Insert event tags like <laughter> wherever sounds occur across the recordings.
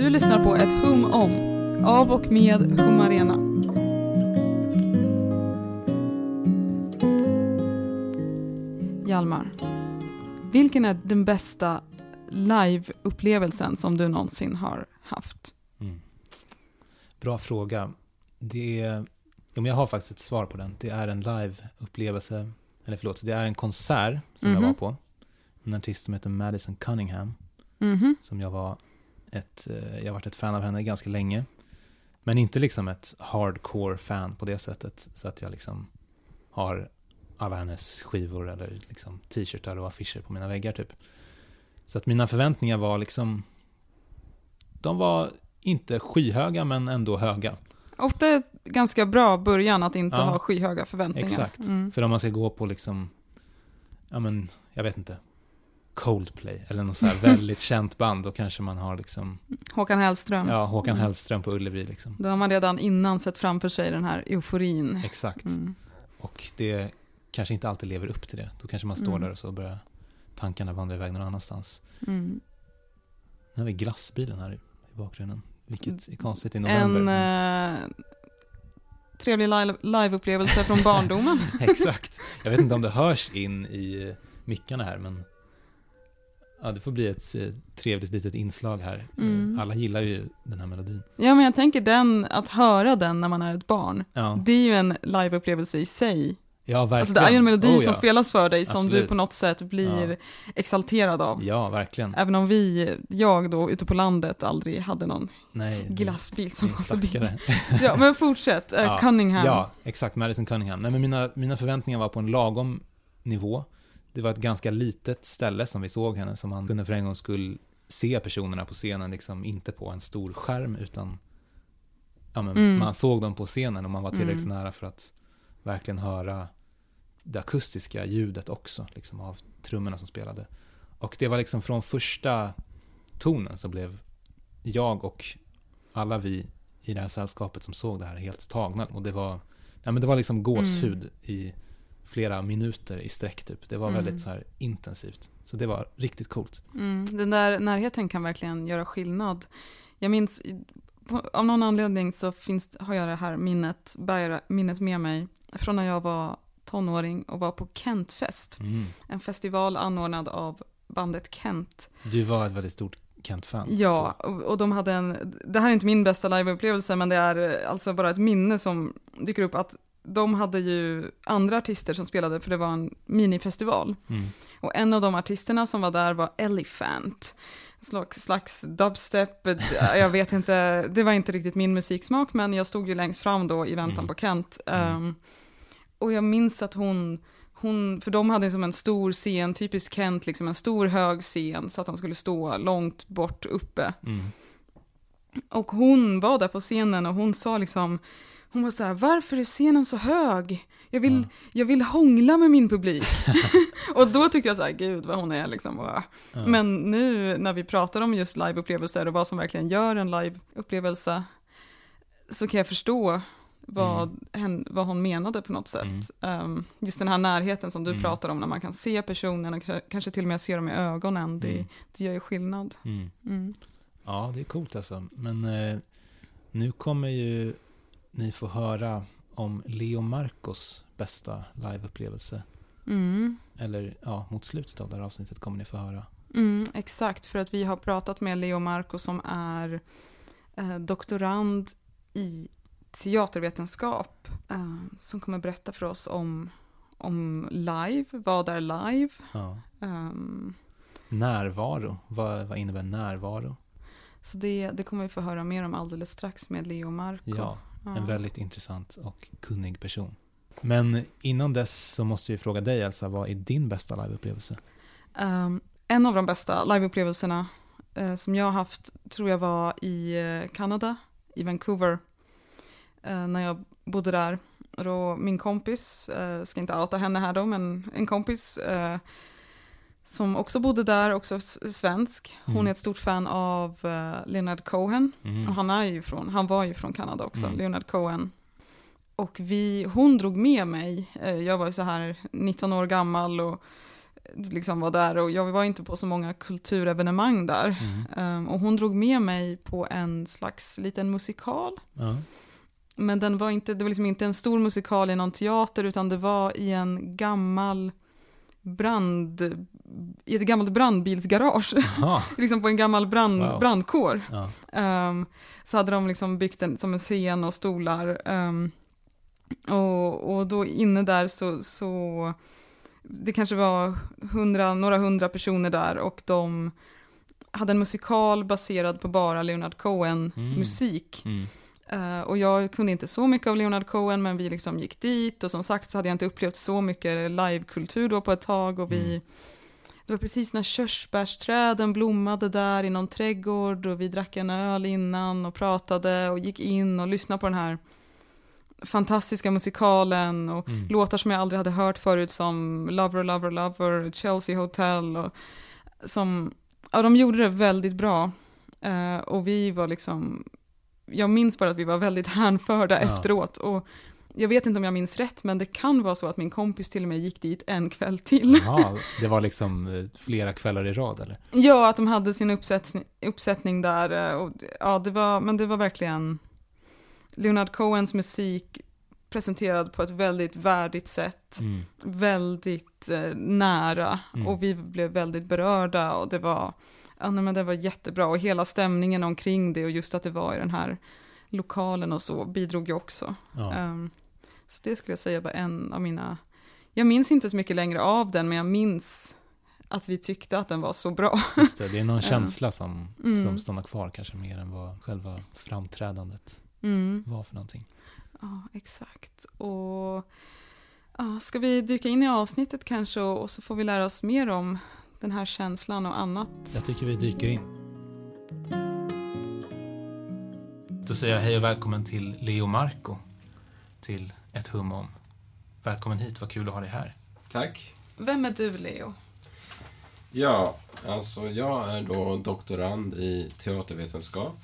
Du lyssnar på ett hum om, av och med Hum Arena. Hjalmar, vilken är den bästa live-upplevelsen som du någonsin har haft? Mm. Bra fråga. Det är, ja, jag har faktiskt ett svar på den. Det är en live-upplevelse, eller förlåt, det är en konsert som jag Mhm. var på. En artist som heter Madison Cunningham, Mhm. som jag var ett, eh, jag har varit ett fan av henne ganska länge. Men inte liksom ett hardcore fan på det sättet, så att jag liksom har alla hennes skivor eller liksom t-shirtar och affischer på mina väggar typ. Så att mina förväntningar var liksom, de var inte skyhöga men ändå höga. Ofta är det ganska bra början att inte Ja. ha skyhöga förväntningar. Exakt. Mm. För om man ska gå på liksom, ja men, jag vet inte, Coldplay eller något så här väldigt känt band, då kanske man har liksom, Håkan Hellström. ja, Håkan Mm. Hellström på Ullevi liksom. Då har man redan innan sett framför sig den här euforin. Exakt. Mm. Och det kanske inte alltid lever upp till det. Då kanske man står Mm. där och så börjar tankarna vandra iväg någon annanstans. Mm. Nu har vi glassbilen här i bakgrunden. Vilket är konstigt i november. En eh, trevlig live- liveupplevelse från barndomen. <laughs> Exakt. Jag vet inte om det hörs in i mickarna här, men ja, det får bli ett eh, trevligt litet inslag här. Mm. Alla gillar ju den här melodin. ja, men jag tänker den, att höra den när man är ett barn, Ja, det är ju en liveupplevelse i sig. ja verkligen. Alltså det är ju en melodi Oh, som ja. spelas för dig som du Absolut. på något sätt blir Ja. exalterad av. Ja, verkligen. Även om vi, jag då, ute på landet aldrig hade någon Nej, glassbil som kom förbi. <laughs> Ja, men fortsätt. Eh, Ja, Cunningham. Ja, exakt. Madison Cunningham. Nej, men mina, mina förväntningar var på en lagom nivå. Det var ett ganska litet ställe som vi såg henne, som man kunde för en gång skull se personerna på scenen, liksom inte på en stor skärm, utan ja, men Mm. man såg dem på scenen och man var tillräckligt Mm. nära för att verkligen höra det akustiska ljudet också, liksom av trummorna som spelade. Och det var liksom från första tonen så blev jag och alla vi i det här sällskapet som såg det här helt tagna. Och det var, ja, men det var liksom gåshud i flera minuter i sträck typ. Det var Mm. väldigt så här intensivt. Så det var riktigt coolt. Mm, den där närheten kan verkligen göra skillnad. Jag minns, av någon anledning så finns, har jag det här minnet, bär minnet med mig från när jag var tonåring och var på Kentfest. Mm. En festival anordnad av bandet Kent. Du var ett väldigt stort Kent-fan. Ja, och, och de hade en, det här är inte min bästa liveupplevelse men det är eh, alltså bara ett minne som dyker upp att de hade ju andra artister som spelade för det var en minifestival. Mm. Och en av de artisterna som var där var Elephant. Slags, slags dubstep, jag vet <laughs> inte, det var inte riktigt min musiksmak, men jag stod ju längst fram då i väntan Mm. på Kent. Um, och jag minns att hon, hon, för de hade som en stor scen, typiskt Kent, liksom en stor hög scen, så att de skulle stå långt bort uppe. Mm. Och hon var där på scenen och hon sa liksom, hon var så här, varför är scenen så hög? Jag vill, Ja. jag vill hångla med min publik. <laughs> <laughs> och då tyckte jag så här, gud vad hon är liksom. Ja. Men nu när vi pratar om just liveupplevelser och vad som verkligen gör en liveupplevelse så kan jag förstå vad, hen, vad hon menade på något sätt. Um, just den här närheten som du Mm. pratar om när man kan se personen och kanske till och med se dem i ögonen, det, Mm. det gör ju skillnad. Mm. Mm. Ja, det är coolt alltså. Men eh, nu kommer ju ni få höra om Leo Marcos bästa liveupplevelse. Mm. Eller ja, mot slutet av det här avsnittet kommer ni få höra. Mm, exakt, för att vi har pratat med Leo Marco som är eh, doktorand i teatervetenskap eh, som kommer berätta för oss om, om live, vad är live? Ja. Ehm, Närvaro, vad, vad innebär närvaro? så det, det kommer vi få höra mer om alldeles strax med Leo Marco. Ja, Ja. en väldigt intressant och kunnig person. Men innan dess så måste jag fråga dig Elsa, vad är din bästa liveupplevelse? Ehm, en av de bästa liveupplevelserna eh, som jag har haft tror jag var i eh, Kanada, i Vancouver, eh, när jag bodde där. Och då min kompis, eh, ska inte outa henne här då, men en kompis eh, som också bodde där, också svensk. Hon Mm. är ett stort fan av eh, Leonard Cohen. Mm. Och han, är ju från, han var ju från Kanada också, Mm. Leonard Cohen. Och vi, hon drog med mig, eh, jag var så här 19 år gammal och liksom var där och jag var inte på så många kulturevenemang där. Um, och hon drog med mig på en slags liten musikal. Ja. Men den var inte, det var liksom inte en stor musikal i någon teater utan det var i en gammal brand, i ett gammalt brandbilsgarage. <laughs> Liksom på en gammal brand, Wow. brandkår. Ja. Ehm, så hade de liksom byggt en, som en scen och stolar. ehm, och, och då inne där så, så det kanske var hundra, några hundra personer där och de hade en musikal baserad på bara Leonard Cohen Mm. musik. Mm. Eh, och jag kunde inte så mycket av Leonard Cohen men vi liksom gick dit och som sagt så hade jag inte upplevt så mycket livekultur då på ett tag och vi Mm. Det var precis när körsbärsträden blommade där i någon trädgård och vi drack en öl innan och pratade och gick in och lyssnade på den här fantastiska musikalen och Mm. låtar som jag aldrig hade hört förut som Lover, Lover, Lover, Chelsea Hotel och som, ja de gjorde det väldigt bra Eh, och vi var liksom, jag minns bara att vi var väldigt <laughs> hänförda Ja. efteråt och jag vet inte om jag minns rätt men det kan vara så att min kompis till och med gick dit en kväll till. Jaha, det var liksom eh, flera kvällar i rad eller? Ja, att de hade sin uppsättning, uppsättning där. eh, Och, ja, det var, men det var verkligen Leonard Cohens musik presenterad på ett väldigt värdigt sätt. Mm. Väldigt eh, nära. Mm. Och vi blev väldigt berörda och det var, ja, nej, men det var jättebra. Och hela stämningen omkring det och just att det var i den här lokalen och så bidrog ju också. Ja. Ehm, så det skulle jag säga var en av mina, jag minns inte så mycket längre av den men jag minns att vi tyckte att den var så bra. Just det, det är någon <laughs> känsla som, Mm. som stannar kvar kanske mer än vad själva framträdandet Mm. var för någonting. Ja, exakt. Och ja, ska vi dyka in i avsnittet kanske och, och så får vi lära oss mer om den här känslan och annat. Jag tycker vi dyker in. Då säger jag hej och välkommen till Leo Marco. Till ett hum om. Välkommen hit, vad kul att ha dig här. Tack. Vem är du Leo? Ja, alltså jag är då doktorand i teatervetenskap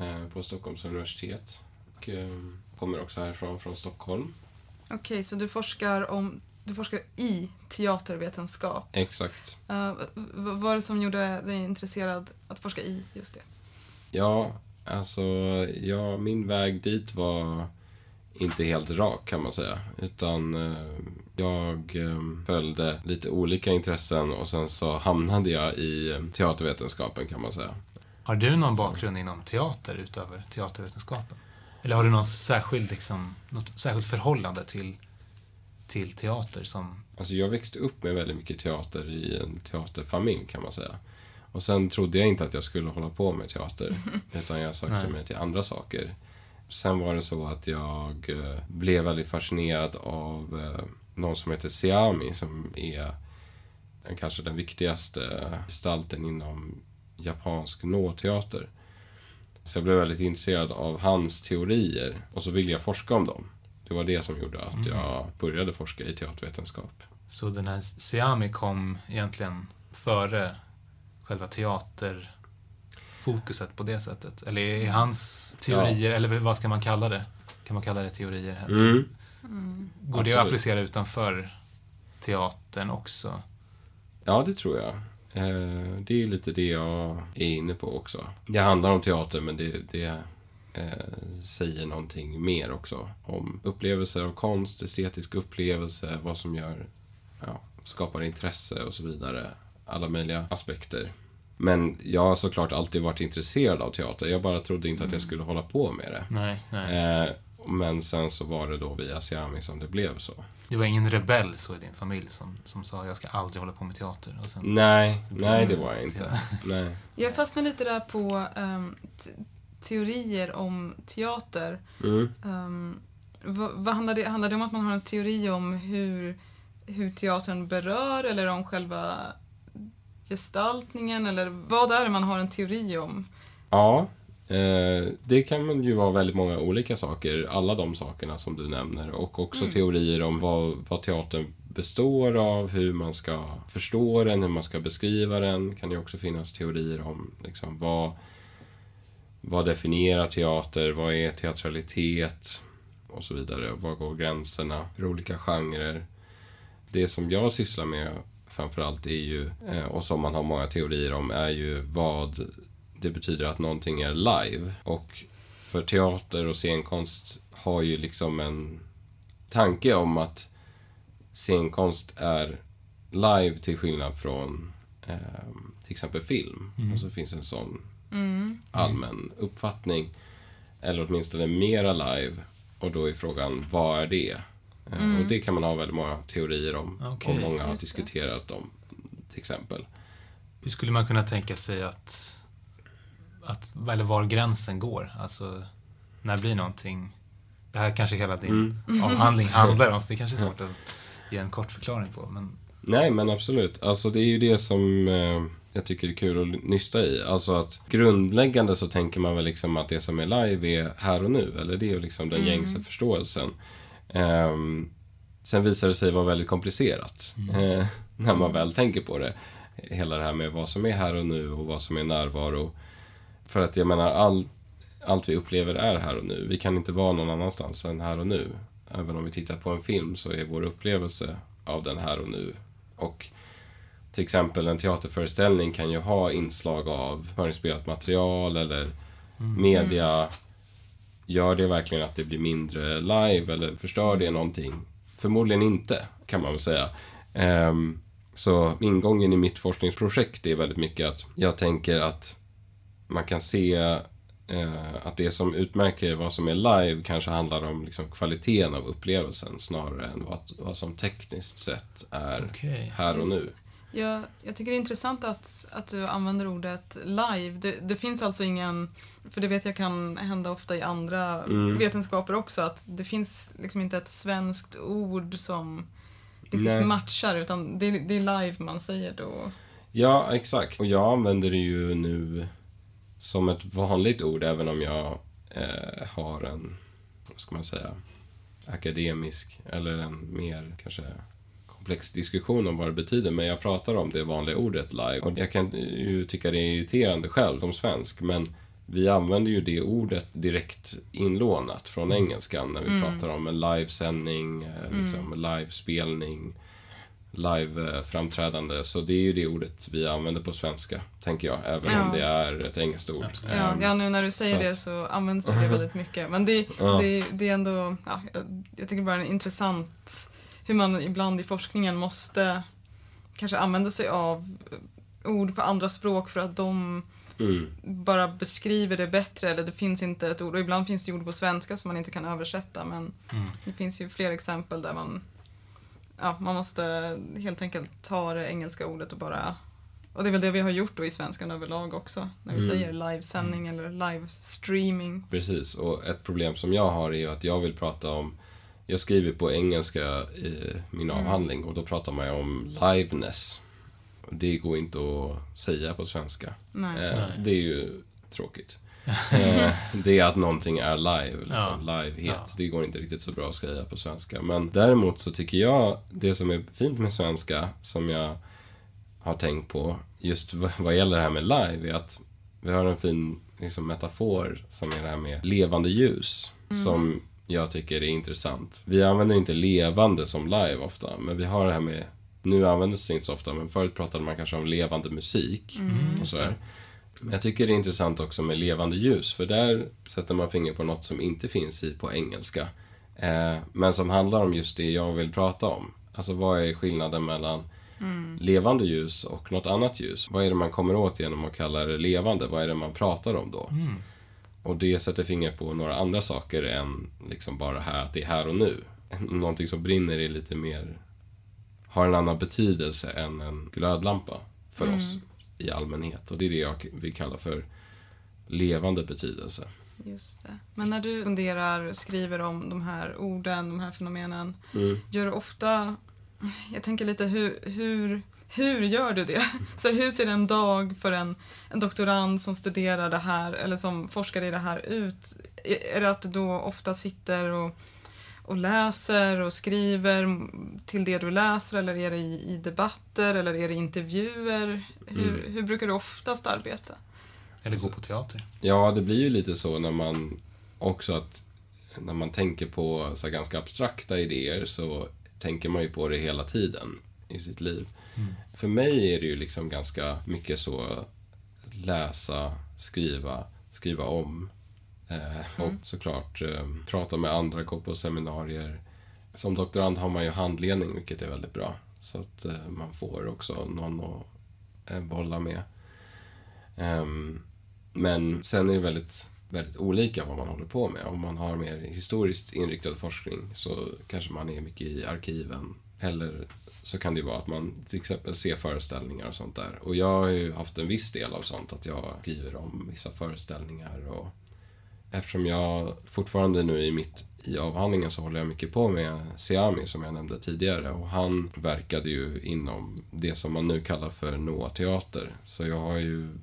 eh, på Stockholms universitet. Och eh, kommer också härifrån, från Stockholm. Okej, så du forskar om du forskar i teatervetenskap. Exakt. Uh, vad var det som gjorde dig intresserad att forska i just det? Ja, alltså ja, min väg dit var inte helt rak kan man säga. Utan eh, jag eh, följde lite olika intressen och sen så hamnade jag i teatervetenskapen kan man säga. Har du någon bakgrund inom teater utöver teatervetenskapen? Eller har du någon särskild, liksom, något särskilt förhållande till, till teater som... Alltså jag växte upp med väldigt mycket teater i en teaterfamilj kan man säga. Och sen trodde jag inte att jag skulle hålla på med teater. <laughs> Utan jag sökte mig till andra saker. Sen var det så att jag eh, blev väldigt fascinerad av eh, någon som heter Siami som är den, kanske den viktigaste gestalten inom japansk nåteater. Så jag blev väldigt intresserad av hans teorier och så ville jag forska om dem. Det var det som gjorde att Mm. jag började forska i teatervetenskap. Så den här Siami kom egentligen före själva teaterfokuset på det sättet? Eller är hans teorier, eller vad ska man kalla det? Kan man kalla det teorier? Här? Mm. Går det att applicera utanför teatern också? Ja, det tror jag. Eh, Det är lite det jag är inne på också. Det handlar om teater, men det, det eh, säger någonting mer också. Om upplevelser av konst, estetisk upplevelse, vad som gör, ja, skapar intresse och så vidare. Alla möjliga aspekter. Men jag har såklart alltid varit intresserad av teater. Jag bara trodde inte att jag skulle hålla på med det. Nej, nej. Eh, Men sen så var det då via Siami som det blev så. Du var ingen rebell så i din familj som, som sa jag ska aldrig hålla på med teater. Och sen, Nej, nej det var jag inte. <laughs> Nej. Jag fastnade lite där på t- teorier om teater. Mm. Um, vad, vad handlar, det, handlar det om att man har en teori om hur, hur teatern berör eller om själva gestaltningen eller vad är det man har en teori om? Ja, eh, det kan man ju vara väldigt många olika saker. Alla de sakerna som du nämner. Och också Mm. teorier om vad, vad teatern består av, hur man ska förstå den, hur man ska beskriva den. kan ju också finnas teorier om liksom, vad, vad definierar teater, vad är teatralitet och så vidare. Var går gränserna för olika genrer? Det som jag sysslar med framförallt är ju, eh, och som man har många teorier om, är ju vad det betyder att någonting är live. Och för teater och scenkonst har ju liksom en tanke om att scenkonst är live till skillnad från eh, till exempel film. Mm. Alltså det finns en sån Mm. allmän uppfattning. Eller åtminstone mera live. Och då är frågan, vad är det? Eh, Mm. Och det kan man ha väldigt många teorier om. Okej. och många har diskuterat om, till exempel. Hur skulle man kunna tänka sig att, att eller var gränsen går? Alltså, när blir någonting... Det här kanske hela din Mm. avhandling <laughs> handlar om, så det kanske är svårt att ge en kort förklaring på. Men, Nej, men absolut. Alltså det är ju det som eh, jag tycker är kul att nysta i. Alltså att grundläggande så tänker man väl liksom att det som är live är här och nu. Eller det är ju liksom den Mm. gängse förståelsen. Ehm, sen visar det sig vara väldigt komplicerat. Eh, när man väl tänker på det. Hela det här med vad som är här och nu och vad som är närvaro. För att jag menar, all, allt vi upplever är här och nu. Vi kan inte vara någon annanstans än här och nu. Även om vi tittar på en film så är vår upplevelse av den här och nu. Och till exempel en teaterföreställning kan ju ha inslag av förinspelat material eller media. Gör det verkligen att det blir mindre live eller förstör det någonting? Förmodligen inte, kan man väl säga. Ehm, så ingången i mitt forskningsprojekt är väldigt mycket att jag tänker att man kan se eh, att det som utmärker vad som är live kanske handlar om liksom kvaliteten av upplevelsen snarare än vad, vad som tekniskt sett är Okej. här och nu. Jag, jag tycker det är intressant att, att du använder ordet live. Det, det finns alltså ingen, för det vet jag kan hända ofta i andra Mm. vetenskaper också, att det finns liksom inte ett svenskt ord som riktigt matchar, utan det, det är live man säger då. Ja, exakt. Och jag använder det ju nu som ett vanligt ord, även om jag eh, har en, vad ska man säga, akademisk eller en mer kanske komplex diskussion om vad det betyder. Men jag pratar om det vanliga ordet live. Och jag kan ju tycka det är irriterande själv som svensk, men vi använder ju det ordet direkt inlånat från engelskan när vi Mm. pratar om en livesändning, eh, liksom, livespelning live-framträdande. Så det är ju det ordet vi använder på svenska, tänker jag. Även Ja. om det är ett engelskt ord. Ja, ja, nu när du säger så det så används det väldigt mycket. Men det, <laughs> Ja. det, det är ändå, ja, jag, tycker bara är intressant hur man ibland i forskningen måste kanske använda sig av ord på andra språk för att de Mm, bara beskriver det bättre eller det finns inte ett ord. Och ibland finns det ord på svenska som man inte kan översätta men Mm. det finns ju fler exempel där man, ja, man måste helt enkelt ta det engelska ordet och bara och det är väl det vi har gjort då i svenskan överlag också. När vi Mm. säger livesändning eller livestreaming. precis. Och ett problem som jag har är ju att jag vill prata om jag skriver på engelska i min Mm. avhandling och då pratar man ju om liveness. Det går inte att säga på svenska. Nej. Eh, Nej. det är ju tråkigt. <laughs> Eh, det är att någonting är live, liksom, livehet. Ja. Det går inte riktigt så bra att säga på svenska. Men däremot så tycker jag, det som är fint med svenska, som jag har tänkt på, just vad, gäller det här med live, är att vi har en fin liksom, metafor som är det här med levande ljus. Som jag tycker är intressant. Vi använder inte levande som live ofta, men vi har det här med nu används det inte så ofta, men förut pratade man kanske om levande musik. Mm, och sådär. Jag tycker det är intressant också med levande ljus, för där sätter man finger på något som inte finns i på engelska. Eh, men som handlar om just det jag vill prata om. Alltså vad är skillnaden mellan levande ljus och något annat ljus? Vad är det man kommer åt genom att kalla det levande? Vad är det man pratar om då? Mm. Och det sätter fingret på några andra saker än liksom bara här att det är här och nu. <laughs> Någonting som brinner är lite mer, har en annan betydelse än en glödlampa för Mm. oss i allmänhet. Och det är det jag vill kalla för levande betydelse. Just det. Men när du funderar, skriver om de här orden, de här fenomenen, Mm. gör du ofta, jag tänker lite hur, hur, hur gör du det? <laughs> Så hur ser en dag för en, en doktorand som studerar det här eller som forskar i det här ut? Är det att du då ofta sitter och, och läser och skriver till det du läser eller är det i, i debatter eller är det intervjuer? Hur, Mm. hur brukar du oftast arbeta? Eller gå på teater. Ja, det blir ju lite så när man också att när man tänker på så ganska abstrakta idéer så tänker man ju på det hela tiden. i sitt liv. Mm. För mig är det ju liksom ganska mycket så läsa, skriva, skriva om. Eh, och såklart eh, prata med andra, gå på seminarier. Som doktorand har man ju handledning, vilket är väldigt bra. Så att eh, man får också någon att eh, bolla med. Ehm, men sen är det väldigt, väldigt olika vad man håller på med. Om man har mer historiskt inriktad forskning så kanske man är mycket i arkiven. Eller så kan det vara att man till exempel ser föreställningar och sånt där. Och jag har ju haft en viss del av sånt, att jag skriver om vissa föreställningar och Eftersom jag fortfarande nu i mitt i avhandlingen så håller jag mycket på med Siami som jag nämnde tidigare och han verkade ju inom det som man nu kallar för Noa-teater. Så jag har ju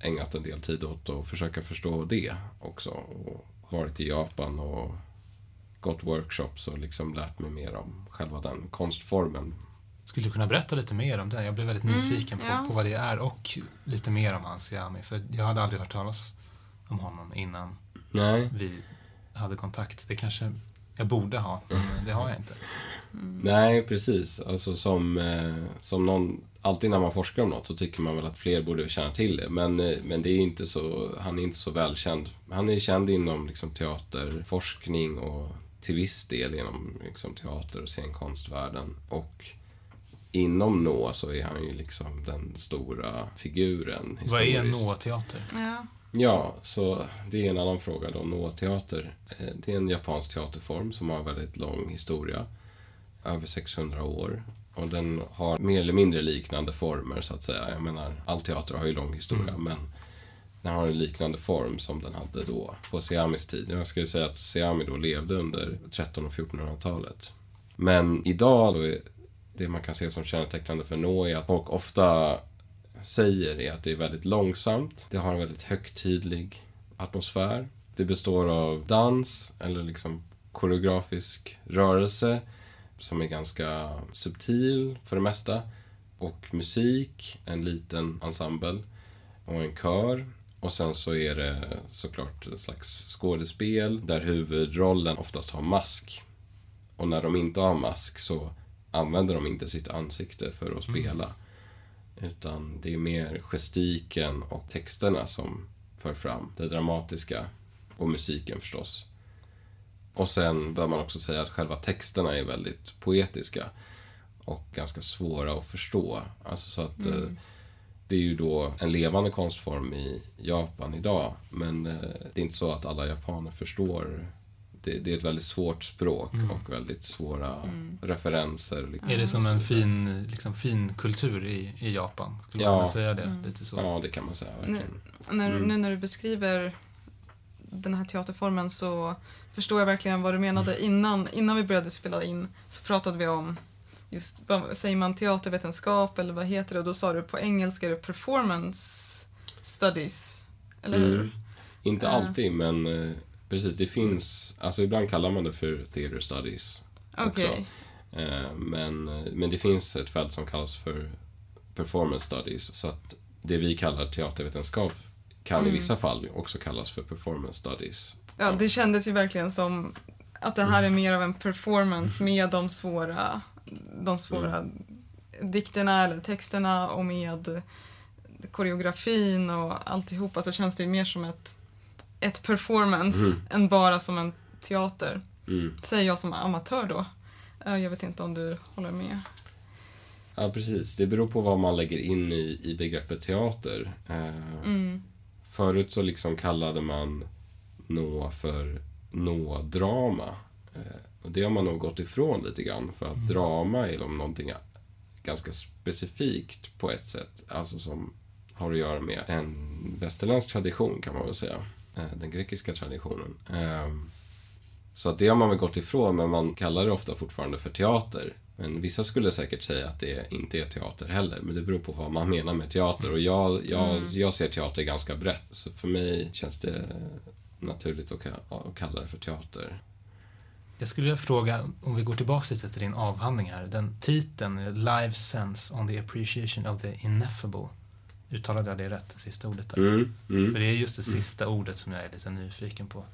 ägnat en del tid åt att försöka förstå det också och varit i Japan och gått workshops och liksom lärt mig mer om själva den konstformen. Skulle du kunna berätta lite mer om det? Jag blev väldigt Mm, nyfiken på, ja. på vad det är och lite mer om hans Siami. För jag hade aldrig hört talas om honom innan Nej, vi hade kontakt. Det kanske jag borde ha, men det har jag inte. nej precis. Alltså som, eh, som någon, alltid när man forskar om något så tycker man väl att fler borde känna till det. Men, eh, men det är inte så, han är inte så välkänd. Han är känd inom liksom, teaterforskning och till viss del inom liksom, teater och scenkonstvärlden. Och inom Nå så är han ju liksom den stora figuren Vad är. Noa-teater? Ja. Ja, så det är en annan fråga då. Noa-teater. Eh, Det är en japansk teaterform som har en väldigt lång historia. Över 600 år. Och den har mer eller mindre liknande former så att säga. Jag menar, all teater har ju lång historia men den har en liknande form som den hade då på Siamis tid. Jag skulle säga att Siami då levde under 1300 och 1400-talet. Men idag då är det man kan se som kännetecknande för Nå är att folk ofta säger är att det är väldigt långsamt. Det har en väldigt högtidlig atmosfär. Det består av dans eller liksom koreografisk rörelse som är ganska subtil för det mesta. Och musik, en liten ensemble och en kör. Och sen så är det såklart en slags skådespel där huvudrollen oftast har mask. Och när de inte har mask så använder de inte sitt ansikte för att spela. Utan det är mer gestiken och texterna som för fram det dramatiska. Och musiken förstås. Och sen bör man också säga att själva texterna är väldigt poetiska. Och ganska svåra att förstå. Alltså så att eh, det är ju då en levande konstform i Japan idag. Men eh, det är inte så att alla japaner förstår. Det, det är ett väldigt svårt språk och väldigt svåra referenser. liksom. Är det som en fin, liksom, fin kultur i, i Japan? Skulle man Ja. kunna säga det? Lite så. Ja, det kan man säga verkligen. När, Mm. Nu när du beskriver den här teaterformen så förstår jag verkligen vad du menade. Innan, innan vi började spela in så pratade vi om just, vad säger man teatervetenskap eller vad heter det? Och då sa du på engelska är det performance studies. Eller hur? Mm. Inte Ja. alltid, men eh, precis. Det finns, alltså ibland kallar man det för theater studies. Okej. också. Eh, men, eh, men det finns ett fält som kallas för performance studies. Så att det vi kallar teatervetenskap kan i Mm. vissa fall också kallas för performance studies. Ja, det kändes ju verkligen som att det här är mer av en performance med de svåra, de svåra dikterna eller texterna och med koreografin och alltihopa så känns det ju mer som ett, ett performance Mm. än bara som en teater. Mm. Säger jag som amatör då. Eh, Jag vet inte om du håller med. Ja, precis. Det beror på vad man lägger in i, i begreppet teater. Eh, Mm. Förut så liksom kallade man nå för nå-drama. Och det har man nog gått ifrån lite grann för att drama är som någonting ganska specifikt på ett sätt. Alltså som har att göra med en västerländsk tradition kan man väl säga. Eh, den grekiska traditionen. Eh, så att det har man väl gått ifrån men man kallar det ofta fortfarande för teater. Men vissa skulle säkert säga att det inte är teater heller. Men det beror på vad man menar med teater. Och jag, jag, jag ser teater ganska brett. Så för mig känns det naturligt att kalla det för teater. Jag skulle vilja fråga, om vi går tillbaka lite till din avhandling här. Den titeln, Live Sense on the Appreciation of the Ineffable. Uttalade jag det rätt, det sista ordet där? Mm, mm. För det är just det sista ordet som jag är lite nyfiken på.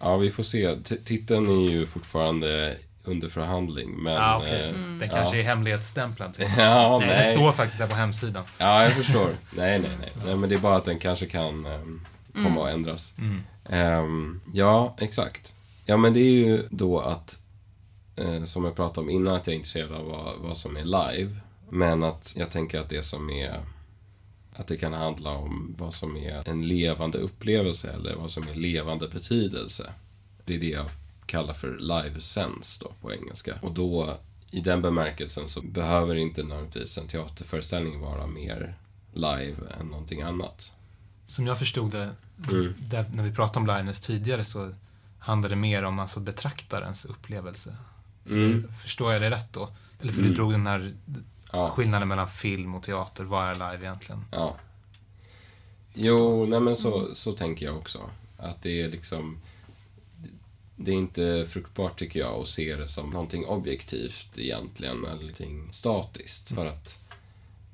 Ja, vi får se. T- titeln är ju fortfarande under förhandling. Men, ah, okay. eh, Den kanske ja. är hemlighetsstämplad. <laughs> Ja, nej, nej. den står faktiskt här på hemsidan. Ja, jag förstår. nej, nej, nej, nej. men det är bara att den kanske kan um, komma Mm. att ändras. Mm. Ehm, ja, exakt. Ja, men det är ju då att, eh, som jag pratade om innan, att jag är intresserad av vad, vad som är live. Men att jag tänker att det som är, att det kan handla om vad som är en levande upplevelse eller vad som är levande betydelse. Det är det jag kallar för live sense då på engelska. Och då, i den bemärkelsen så behöver inte nödvändigtvis en teaterföreställning vara mer live än någonting annat. Som jag förstod det, Mm. där, när vi pratade om liveness tidigare så handlade det mer om alltså betraktarens upplevelse. Mm. Förstår jag det rätt då? Eller för Mm. du drog den här Ja. skillnaden mellan film och teater. Vad är live egentligen? Ja. Jo, nej men så, så tänker jag också. Att det är liksom... Det är inte fruktbart tycker jag att se det som någonting objektivt egentligen, eller någonting statiskt. För att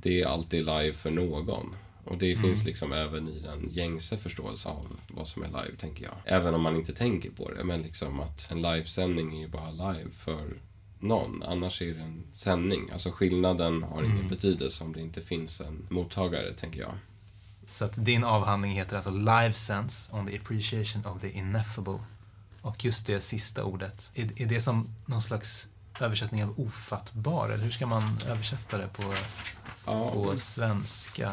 det är alltid live för någon. Och det finns liksom även i den gängse förståelse av vad som är live, tänker jag. Även om man inte tänker på det. Men liksom att en livesändning är ju bara live för någon. Annars är det en sändning. Alltså skillnaden har ingen Mm. betydelse om det inte finns en mottagare, tänker jag. Så att din avhandling heter alltså Live Sense on the Appreciation of the Ineffable. Och just det sista ordet, är, är det som någon slags översättning av ofattbar? Eller hur ska man översätta det på, Ja, på svenska?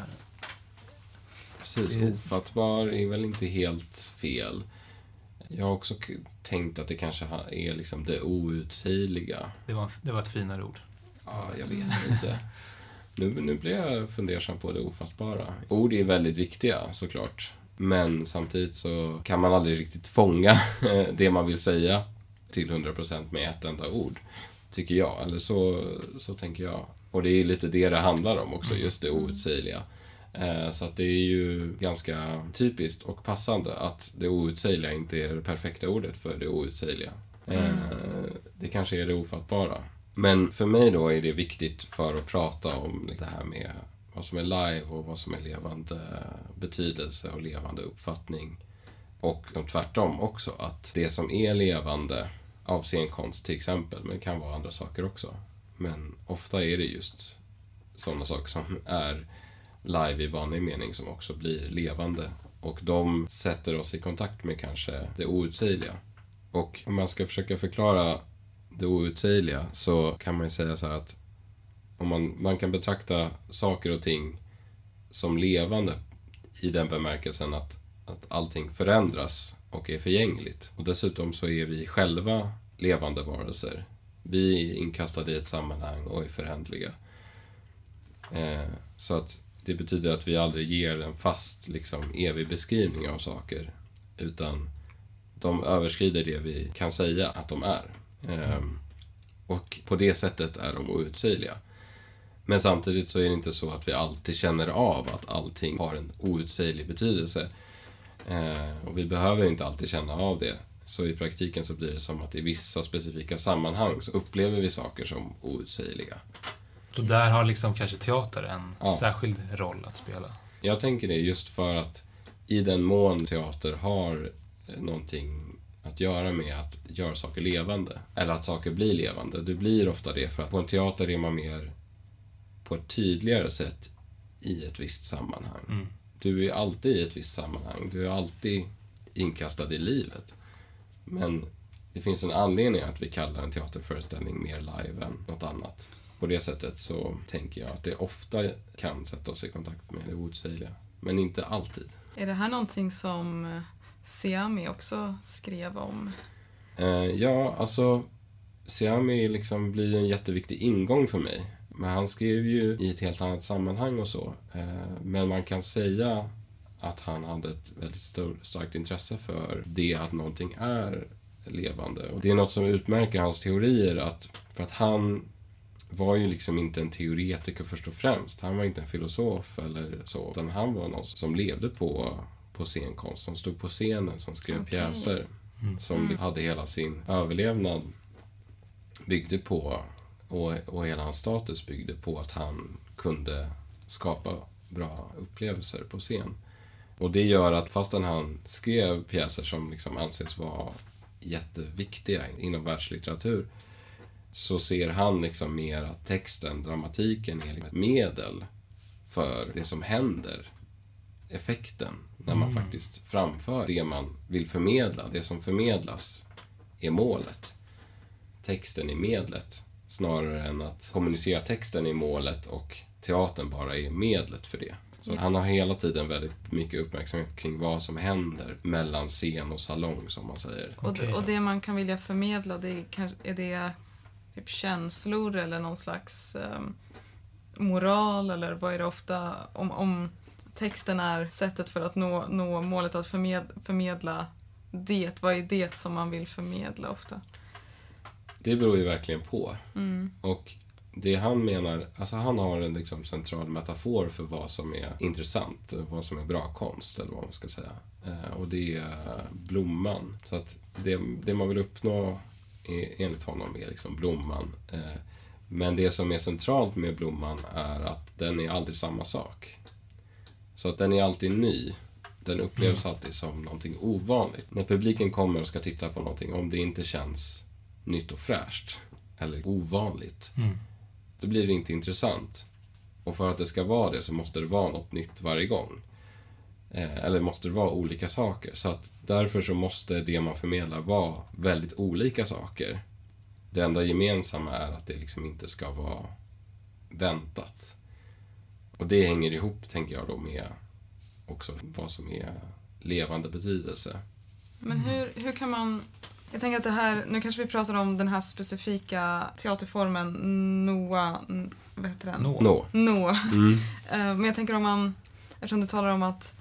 Precis. Ofattbar är väl inte helt fel. Jag har också tänkt att det kanske är liksom det outsägliga. Det var, det var ett finare ord. Ja, jag vet inte. Nu, nu blir jag fundersam på det ofattbara. Ord är väldigt viktiga såklart. Men samtidigt så kan man aldrig riktigt fånga <laughs> det man vill säga till 100% med ett enda ord. Tycker jag. Eller så, så tänker jag. Och det är lite det det handlar om också, just det outsägliga. Eh, Så att det är ju ganska typiskt och passande att det outsägliga inte är det perfekta ordet för det outsägliga. Eh, Det kanske är det ofattbara. Men för mig då är det viktigt för att prata om det här med vad som är live och vad som är levande betydelse och levande uppfattning. Och tvärtom också, att det som är levande av scenkonst till exempel, men det kan vara andra saker också. Men ofta är det just sådana saker som är live i vanlig mening som också blir levande. Och de sätter oss i kontakt med kanske det outsägliga. Och om man ska försöka förklara det outsägliga så kan man ju säga så här att om man, man kan betrakta saker och ting som levande i den bemärkelsen att, att allting förändras och är förgängligt. Och dessutom så är vi själva levande varelser. Vi är inkastade i ett sammanhang och är förändliga. Eh, så att det betyder att vi aldrig ger en fast, liksom, evig beskrivning av saker. Utan de överskrider det vi kan säga att de är. Ehm, och på det sättet är de outsägliga. Men samtidigt så är det inte så att vi alltid känner av att allting har en outsäglig betydelse. Ehm, och vi behöver inte alltid känna av det. Så i praktiken så blir det som att i vissa specifika sammanhang så upplever vi saker som outsägliga. Så där har liksom kanske teater en Ja. särskild roll att spela. Jag tänker det just för att i den mån teater har eh, någonting att göra med att göra saker levande, eller att saker blir levande. Det blir ofta det för att på en teater är man mer på ett tydligare sätt i ett visst sammanhang. Mm. Du är alltid i ett visst sammanhang. Du är alltid inkastad i livet. Men det finns en anledning att vi kallar en teaterföreställning mer live än något annat. På det sättet så tänker jag att det ofta kan sätta oss i kontakt med det outsägliga. Men inte alltid. Är det här någonting som eh, Siami också skrev om? Eh, ja, alltså Siami liksom blir en jätteviktig ingång för mig. Men han skrev ju i ett helt annat sammanhang och så. Eh, men man kan säga att han hade ett väldigt stor, starkt intresse för det att någonting är levande. Och det är något som utmärker hans teorier att för att han var ju liksom inte en teoretiker först och främst. Han var inte en filosof eller så. Utan han var någon som levde på, på scenkonst. Som stod på scenen, som skrev Okej. pjäser. Mm. Som Mm. hade hela sin överlevnad byggde på och, och hela hans status byggde på att han kunde skapa bra upplevelser på scen. Och det gör att fastän han skrev pjäser som liksom anses vara jätteviktiga inom världslitteratur så ser han liksom mer att texten, dramatiken, är liksom ett medel för det som händer. Effekten. När man Mm. faktiskt framför det man vill förmedla. Det som förmedlas är målet. Texten är medlet. Snarare än att kommunicera texten är målet och teatern bara är medlet för det. Så Ja. han har hela tiden väldigt mycket uppmärksamhet kring vad som händer mellan scen och salong, som man säger. Och, Okej. och det man kan vilja förmedla, det är, kanske- är det typ känslor eller någon slags ehm, moral eller vad är det ofta om, om texten är sättet för att nå, nå målet att förmed, förmedla det, vad är det som man vill förmedla ofta? Det beror ju verkligen på. Mm. Och det han menar, alltså han har en liksom central metafor för vad som är intressant, vad som är bra konst eller vad man ska säga. Eh, och det är blomman. Så att det, det man vill uppnå enligt honom är liksom blomman. Eh, men det som är centralt med blomman är att den är aldrig samma sak. Så att den är alltid ny. Den upplevs alltid som någonting ovanligt. När publiken kommer och ska titta på någonting, om det inte känns nytt och fräscht eller ovanligt, Mm. då blir det inte intressant. Och för att det ska vara det så måste det vara något nytt varje gång. Eh, eller måste det vara olika saker. Så att därför så måste det man förmedlar vara väldigt olika saker. Det enda gemensamma är att det liksom inte ska vara väntat. Och det hänger ihop, tänker jag då, med också vad som är levande betydelse. Men hur, hur kan man... Jag tänker att det här, nu kanske vi pratar om den här specifika teaterformen Noa, vad heter den? Nå. Nå. Noa. Mm. <laughs> Eh, Men jag tänker om man, eftersom du talar om att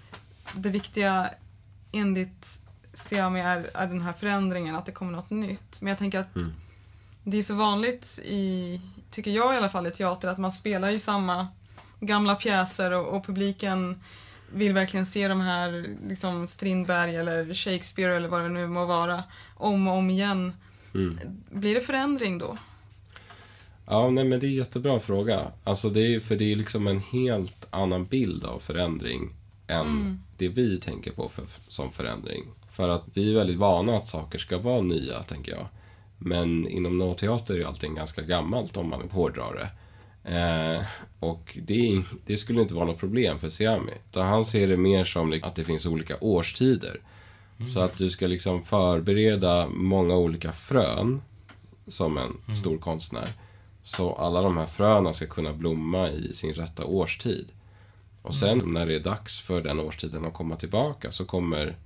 det viktiga enligt Siami är, är den här förändringen, att det kommer något nytt. Men jag tänker att Mm. det är så vanligt i, tycker jag i alla fall, i teater att man spelar ju samma gamla pjäser och, och publiken vill verkligen se de här liksom Strindberg eller Shakespeare eller vad det nu må vara om och om igen. Mm. Blir det förändring då? Ja, nej men det är en jättebra fråga. Alltså det är för det är liksom en helt annan bild av förändring än Mm. det vi tänker på för, som förändring. För att vi är väldigt vana att saker ska vara nya, tänker jag. Men inom nåteater är allting ganska gammalt om man hårdrar det. Eh, och det, det skulle inte vara något problem för Siami. Utan han ser det mer som att det finns olika årstider. Så att du ska liksom förbereda många olika frön som en stor konstnär. Så alla de här fröna ska kunna blomma i sin rätta årstid. Och sen när det är dags för den årstiden att komma tillbaka så kommer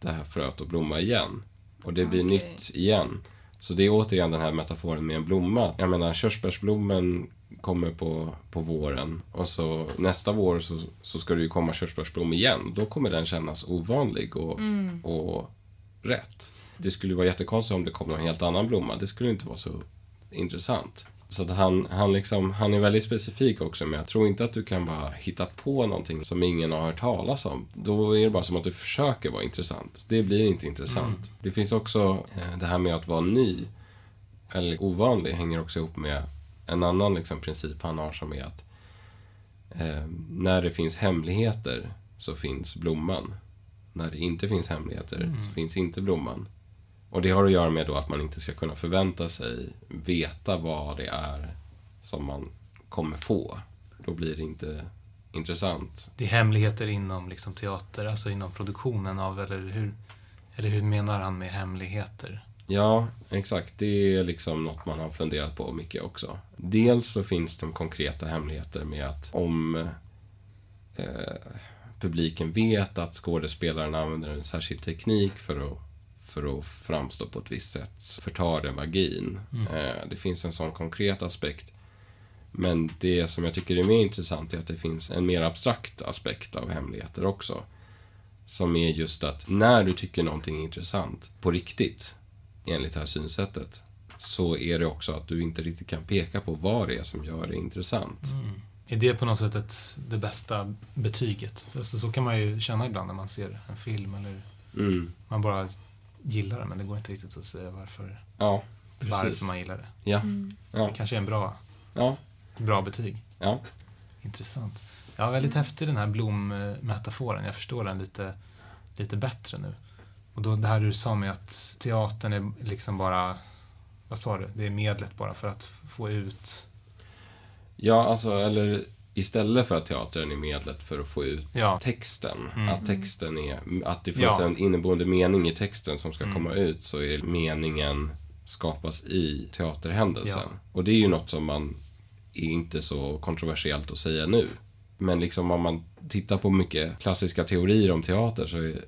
det här fröet att blomma igen. Och det blir Okej. nytt igen. Så det är återigen den här metaforen med en blomma. Jag menar, körsbärsblommen kommer på, på våren och så nästa vår så, så ska det ju komma körsbärsblom igen. Då kommer den kännas ovanlig och, och rätt. Det skulle ju vara jättekonstigt om det kom någon helt annan blomma. Det skulle inte vara så intressant. Så att han, han, liksom, han är väldigt specifik också med, jag tror inte att du kan bara hitta på någonting som ingen har hört talas om. Då är det bara som att du försöker vara intressant. Det blir inte intressant. Det finns också eh, det här med att vara ny, eller ovanlig, hänger också ihop med en annan liksom, princip han har som är att eh, när det finns hemligheter så finns blomman. När det inte finns hemligheter så finns inte blomman. Och det har att göra med då att man inte ska kunna förvänta sig veta vad det är som man kommer få. Då blir det inte intressant. Det är hemligheter inom liksom teater, alltså inom produktionen av, eller hur, eller hur menar han med hemligheter? Ja, exakt. Det är liksom något man har funderat på mycket också. Dels så finns det konkreta hemligheter med att om eh, publiken vet att skådespelaren använder en särskild teknik för att, för att framstå på ett visst sätt, förtar det magin. Eh, det finns en sån konkret aspekt. Men det som jag tycker är mer intressant är att det finns en mer abstrakt aspekt av hemligheter också. Som är just att när du tycker någonting är intressant på riktigt, enligt det här synsättet, så är det också att du inte riktigt kan peka på vad det är som gör det intressant. Är det på något sätt ett, det bästa betyget? Alltså, så kan man ju känna ibland när man ser en film eller Mm. man bara gillar den men det går inte riktigt att säga varför, Ja, varför man gillar det. Ja, Mm. Det kanske är en bra, ja, bra betyg. ja. Intressant. Ja, väldigt häftig den här blommetaforen. Jag förstår den lite, lite bättre nu. Och då det här du sa med att teatern är liksom bara vad sa du, det är medlet bara för att få ut... Ja, alltså, eller istället för att teatern är medlet för att få ut Ja. texten. Mm. Att texten är, att det finns Ja. en inneboende mening i texten som ska Mm. komma ut, så är meningen skapas i teaterhändelsen. Ja. Och det är ju något som man är inte så kontroversiellt att säga nu. Men liksom om man tittar på mycket klassiska teorier om teater så är,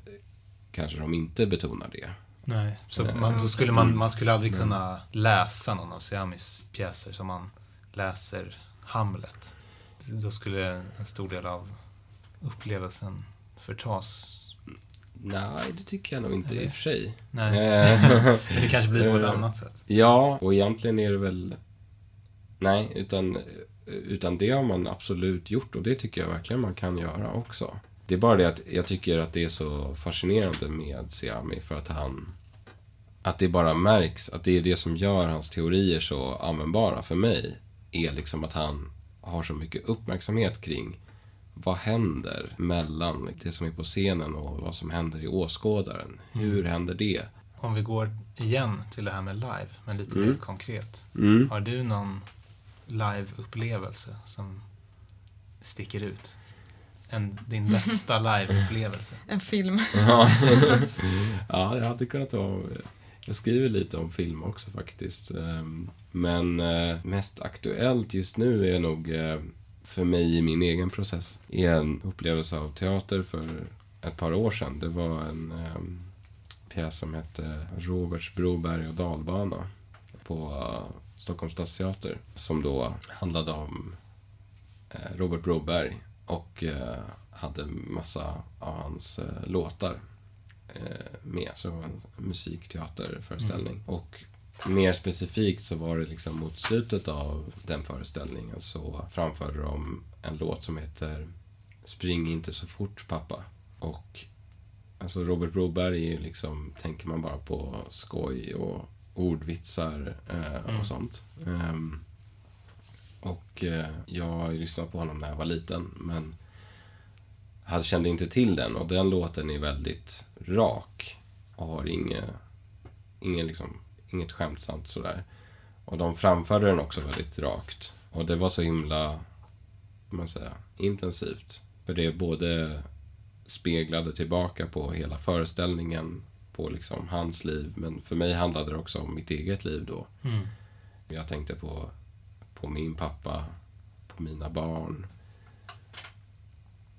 kanske de inte betonar det. Nej. Så Nej. man, då skulle man, man skulle aldrig kunna läsa någon av Siamis pjäser som man läser Hamlet. Då skulle en stor del av upplevelsen förtas. Nej, det tycker jag nog inte i Eller? och för sig. Nej, Eh, <laughs> det kanske blir på ett annat sätt. Ja, och egentligen är det väl... Nej, utan, utan det har man absolut gjort och det tycker jag verkligen man kan göra också. Det är bara det att jag tycker att det är så fascinerande med Siami för att han... Att det bara märks att det är det som gör hans teorier så användbara för mig. Är liksom att han har så mycket uppmärksamhet kring vad händer mellan det som är på scenen och vad som händer i åskådaren. Hur händer det? Om vi går igen till det här med live, men lite Mm. mer konkret. Mm. Har du någon live-upplevelse som sticker ut? En, din <laughs> bästa live-upplevelse? En film. Ja. <laughs> ja, jag hade kunnat vara... Jag skriver lite om film också faktiskt. Ehm, men eh, mest aktuellt just nu är nog eh, för mig i min egen process är en upplevelse av teater för ett par år sedan. Det var en ehm, pjäs som hette Roberts Broberg och dalbana på eh, Stockholms stadsteater. Som då handlade om Robert Broberg och hade massa av hans låtar med. Så det var en musikteaterföreställning. Och mer specifikt så var det liksom mot slutet av den föreställningen så framförde de en låt som heter Spring inte så fort pappa. Och alltså Robert Broberg är ju liksom, tänker man bara på skoj och ordvitsar eh, Mm. och sånt. Ehm, och eh, jag har ju lyssnat på honom när jag var liten, men hade, kände inte till den. Och den låten är väldigt rak och har inget, ingen liksom, inget skämtsamt sådär. Och de framförde den också väldigt rakt. Och det var så himla, man säga, intensivt. För det både speglade tillbaka på hela föreställningen, på liksom hans liv. Men för mig handlade det också om mitt eget liv då. Mm. Jag tänkte på, på min pappa, på mina barn.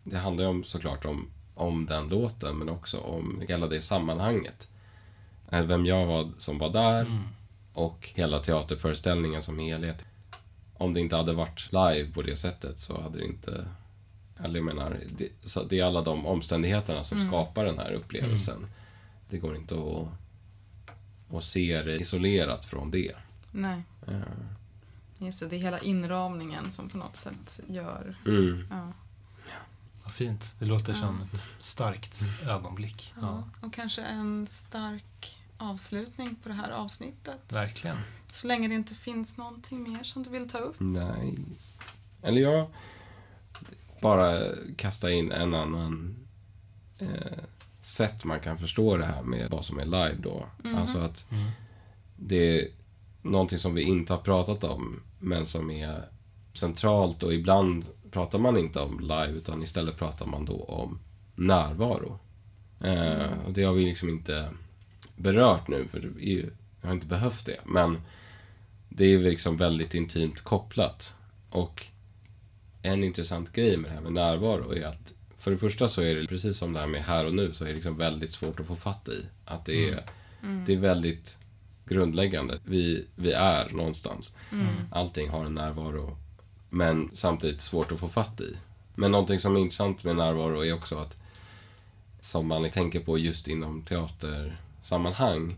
Det handlar ju om, såklart om, om den låten, men också om hela det sammanhanget. Eh, Vem jag var som var där Mm. och hela teaterföreställningen som helhet. Om det inte hade varit live på det sättet så hade det inte... Eller jag menar, det, så det är alla de omständigheterna som Mm. skapar den här upplevelsen. Det går inte att, att se det isolerat från det. Nej, Eh, just det. Det är hela inramningen som på något sätt gör... Mm. Ja. Vad fint. Det låter Ja. som ett starkt ögonblick. Ja. Och kanske en stark avslutning på det här avsnittet. Verkligen. Så länge det inte finns någonting mer som du vill ta upp. Nej. Eller jag bara kasta in en annan eh, sätt man kan förstå det här med vad som är live då. Mhm. Alltså att Mm. det är någonting som vi inte har pratat om, men som är centralt och ibland pratar man inte om live, utan istället pratar man då om närvaro. Eh, och det har vi liksom inte berört nu, för jag har inte behövt det. Men det är liksom väldigt intimt kopplat. Och en intressant grej med det här med närvaro är att för det första så är det precis som det här med här och nu så är det liksom väldigt svårt att få fatt i. Att det är, Mm. det är väldigt grundläggande. Vi, vi är någonstans. Mm. Allting har en närvaro. Men samtidigt svårt att få fatt i. Men någonting som är intressant med närvaro är också att som man tänker på just inom teatersammanhang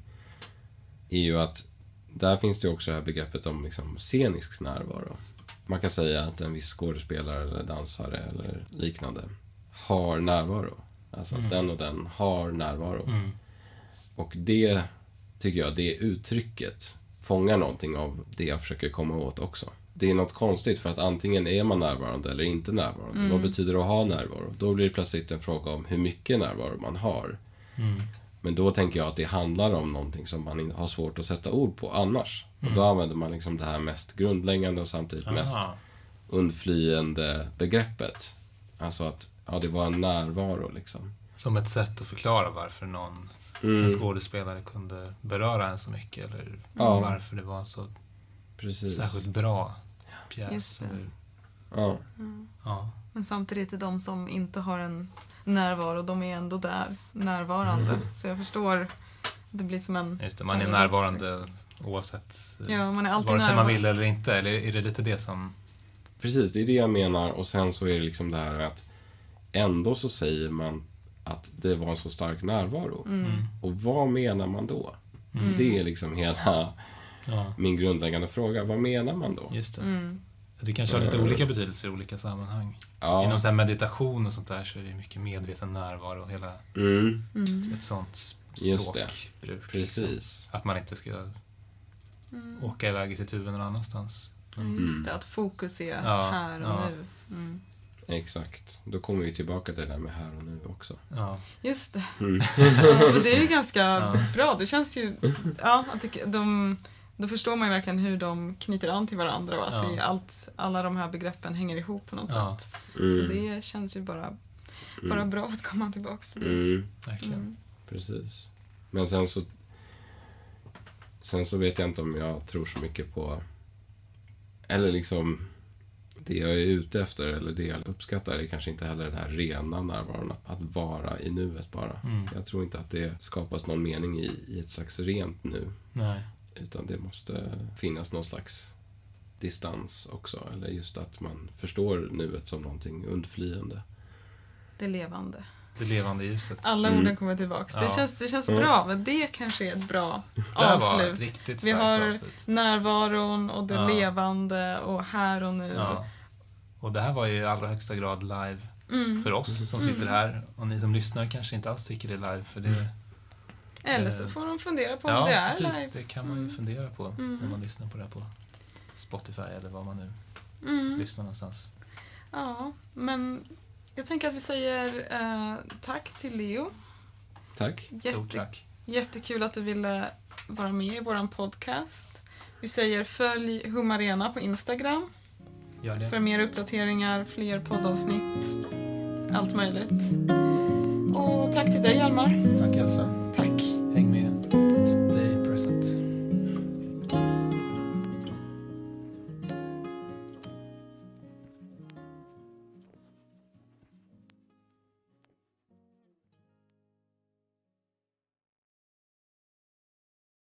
är ju att där finns det också det här begreppet om liksom scenisk närvaro. Man kan säga att en viss skådespelare eller dansare eller liknande har närvaro. Alltså att Mm. den och den har närvaro. Mm. Och det tycker jag, det uttrycket fångar någonting av det jag försöker komma åt också. Det är något konstigt för att antingen är man närvarande eller inte närvarande. Mm. Vad betyder det att ha närvaro? Då blir det plötsligt en fråga om hur mycket närvaro man har. Mm. Men då tänker jag att det handlar om någonting som man har svårt att sätta ord på annars. Och då använder man liksom det här mest grundläggande och samtidigt mest Aha. undflyende begreppet. Alltså att, ja, det var en närvaro liksom. Som ett sätt att förklara varför någon Mm. en skådespelare kunde beröra en så mycket. Eller Ja. varför det var så Precis. särskilt bra pjäs. Eller, Ja. ja. Men samtidigt är de som inte har en närvaro, de är ändå där, närvarande. Så jag förstår, det blir som en... Just det, man är närvarande liksom. oavsett eh, Ja, man är alltid vare sig man närvarande. vill eller inte. Eller är det lite det som... Precis, det är det jag menar. Och sen så är det liksom det här att ändå så säger man att det var en så stark närvaro. Mm. Och vad menar man då? Det är liksom hela Ja, min grundläggande fråga. Vad menar man då? just det. Mm. Det kanske har lite olika betydelser i olika sammanhang. Ja. Inom så här meditation och sånt där så är det mycket medveten närvaro och hela Mm, Mm. ett sånt språkbruk. liksom. precis. Att man inte ska Mm. åka iväg i sitt huvud någon annanstans. Just det, att fokus är Ja, här och ja. nu. Mm. Exakt. Då kommer vi tillbaka till det där med här och nu också. Ja, Just det. Mm. <laughs> Det är ju ganska Ja. bra. Det känns ju... Ja, jag tycker de, då förstår man ju verkligen hur de knyter an till varandra och att Ja. allt, alla de här begreppen hänger ihop på något Ja. sätt. Mm. Så det känns ju bara, bara bra att komma tillbaka till det. Mm, verkligen. Mm. precis. Men sen så... Sen så vet jag inte om jag tror så mycket på... Eller liksom... Det jag är ute efter, eller det jag uppskattar, är kanske inte heller den här rena närvaron. Att, att vara i nuet bara. Mm. Jag tror inte att det skapas någon mening i, i ett slags rent nu. Nej. Utan det måste finnas någon slags distans också. Eller just att man förstår nuet som någonting undflyende. Det levande. Det levande ljuset. Alla Mm. orden kommer tillbaka. Det Ja. känns, det känns Mm. bra, men det kanske är ett bra Det ett avslut. riktigt Vi starkt har avslut. närvaron och det Ja. levande och här och nu. Ja. Och det här var ju i allra högsta grad live Mm. för oss som sitter här. Och ni som lyssnar kanske inte alls tycker det är live för det... Eller så Eh, får de fundera på om Ja, det är precis. live. Det kan man ju Mm. fundera på Mm. när man lyssnar på det här på Spotify eller var man nu Mm. lyssnar någonstans. Ja, men jag tänker att vi säger eh, tack till Leo. Tack. Stort Jätte, tack. jättekul att du ville vara med i vår podcast. Vi säger följ Humarena på Instagram för mer uppdateringar, fler poddavsnitt, allt möjligt. Och tack till dig Hjalmar. Tack Elsa. Tack.